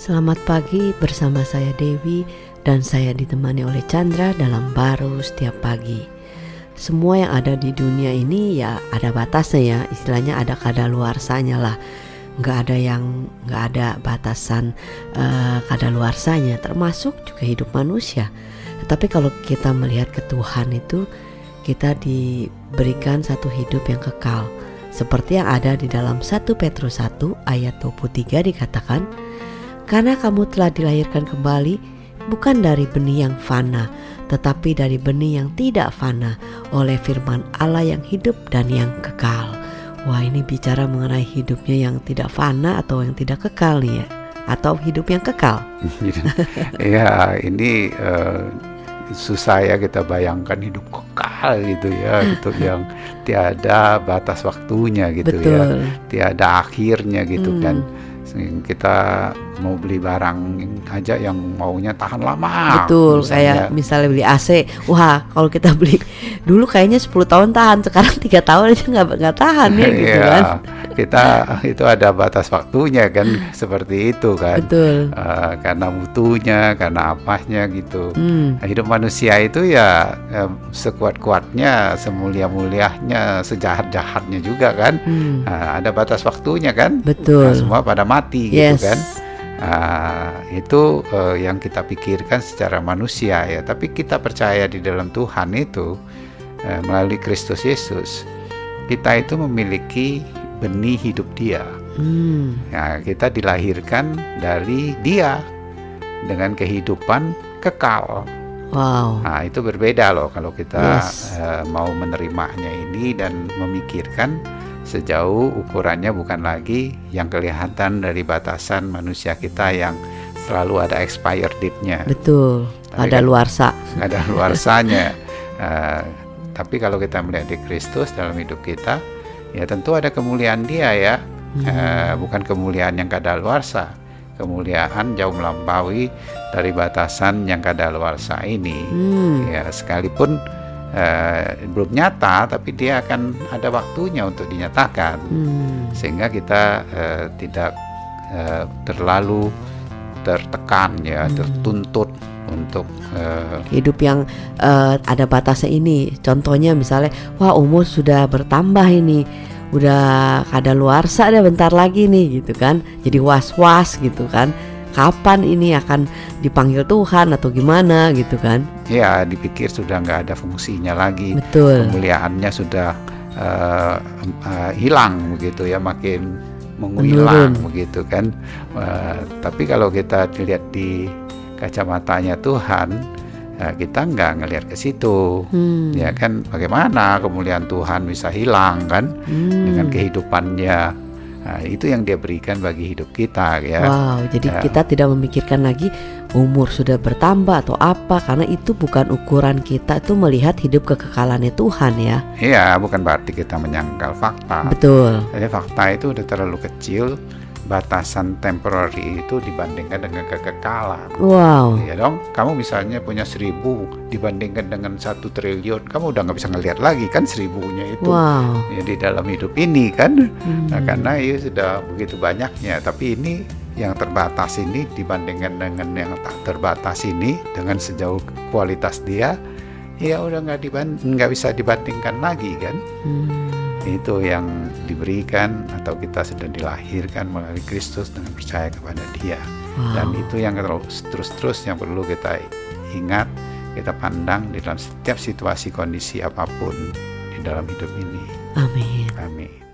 Selamat pagi bersama saya Dewi dan saya ditemani oleh Chandra dalam baru setiap pagi. Semua yang ada di dunia ini ya ada batasnya ya, istilahnya ada kadaluarsanya lah. Nggak ada yang nggak ada batasan uh, kadaluarsanya, termasuk juga hidup manusia. Tetapi kalau kita melihat ke Tuhan itu kita diberikan satu hidup yang kekal. Seperti yang ada di dalam 1 Petrus 1 ayat 23 dikatakan, Karena kamu telah dilahirkan kembali bukan dari benih yang fana, tetapi dari benih yang tidak fana oleh firman Allah yang hidup dan yang kekal. Wah ini bicara mengenai hidupnya yang tidak fana atau yang tidak kekal nih ya Atau hidup yang kekal Ya ini uh, susah ya kita bayangkan hidup kekal gitu ya Itu yang tiada batas waktunya gitu ya. Betul. ya Tiada akhirnya gitu kan. hmm. kan kita mau beli barang aja yang maunya tahan lama. Betul, misalnya. kayak misalnya beli AC, wah kalau kita beli dulu kayaknya 10 tahun tahan, sekarang tiga tahun aja nggak nggak tahan ya gitu iya, kan. Kita itu ada batas waktunya kan, seperti itu kan. Betul. Uh, karena mutunya, karena apanya gitu. Hmm. Nah, hidup manusia itu ya, ya sekuat-kuatnya, semulia-mulianya, sejahat-jahatnya juga kan. Hmm. Uh, ada batas waktunya kan. Betul. Nah, semua pada mati gitu yes. gitu kan. Uh, itu uh, yang kita pikirkan secara manusia ya, tapi kita percaya di dalam Tuhan itu uh, melalui Kristus Yesus kita itu memiliki benih hidup Dia. Hmm. Nah, kita dilahirkan dari Dia dengan kehidupan kekal. Wow. Nah, itu berbeda loh kalau kita yes. uh, mau menerimanya ini dan memikirkan sejauh ukurannya bukan lagi yang kelihatan dari batasan manusia kita yang selalu ada expired date-nya. Betul. Tapi ada kan, luarsa. Ada luarsanya. uh, tapi kalau kita melihat di Kristus dalam hidup kita, ya tentu ada kemuliaan Dia ya. Hmm. Uh, bukan kemuliaan yang kadaluarsa. Kemuliaan jauh melampaui dari batasan yang kadaluarsa ini. Hmm. Ya sekalipun uh, belum nyata tapi dia akan ada waktunya untuk dinyatakan hmm. sehingga kita uh, tidak uh, terlalu tertekan ya hmm. tertuntut untuk uh, hidup yang uh, ada batasnya ini contohnya misalnya wah umur sudah bertambah ini udah ada luar deh bentar lagi nih gitu kan jadi was-was gitu kan kapan ini akan dipanggil Tuhan atau gimana gitu kan? Ya dipikir sudah nggak ada fungsinya lagi. Betul. Kemuliaannya sudah uh, uh, hilang begitu ya makin menghilang begitu kan. Uh, tapi kalau kita lihat di kacamatanya Tuhan, uh, kita nggak ngelihat ke situ, hmm. ya kan? Bagaimana kemuliaan Tuhan bisa hilang kan hmm. dengan kehidupannya? Nah, itu yang dia berikan bagi hidup kita ya. Wow, jadi ya. kita tidak memikirkan lagi umur sudah bertambah atau apa karena itu bukan ukuran kita itu melihat hidup kekekalannya Tuhan ya. Iya, bukan berarti kita menyangkal fakta. Betul. Jadi fakta itu udah terlalu kecil batasan temporary itu dibandingkan dengan kekekalan. Wow. Ya dong, kamu misalnya punya seribu dibandingkan dengan satu triliun, kamu udah nggak bisa ngelihat lagi kan seribunya itu. Wow. Ya, di dalam hidup ini kan, hmm. nah, karena itu sudah begitu banyaknya. Tapi ini yang terbatas ini dibandingkan dengan yang tak terbatas ini dengan sejauh kualitas dia, ya udah nggak nggak bisa dibandingkan lagi kan. Hmm itu yang diberikan atau kita sudah dilahirkan melalui Kristus dengan percaya kepada Dia wow. dan itu yang terus-terus yang perlu kita ingat kita pandang di dalam setiap situasi kondisi apa pun di dalam hidup ini. Amin. Amin.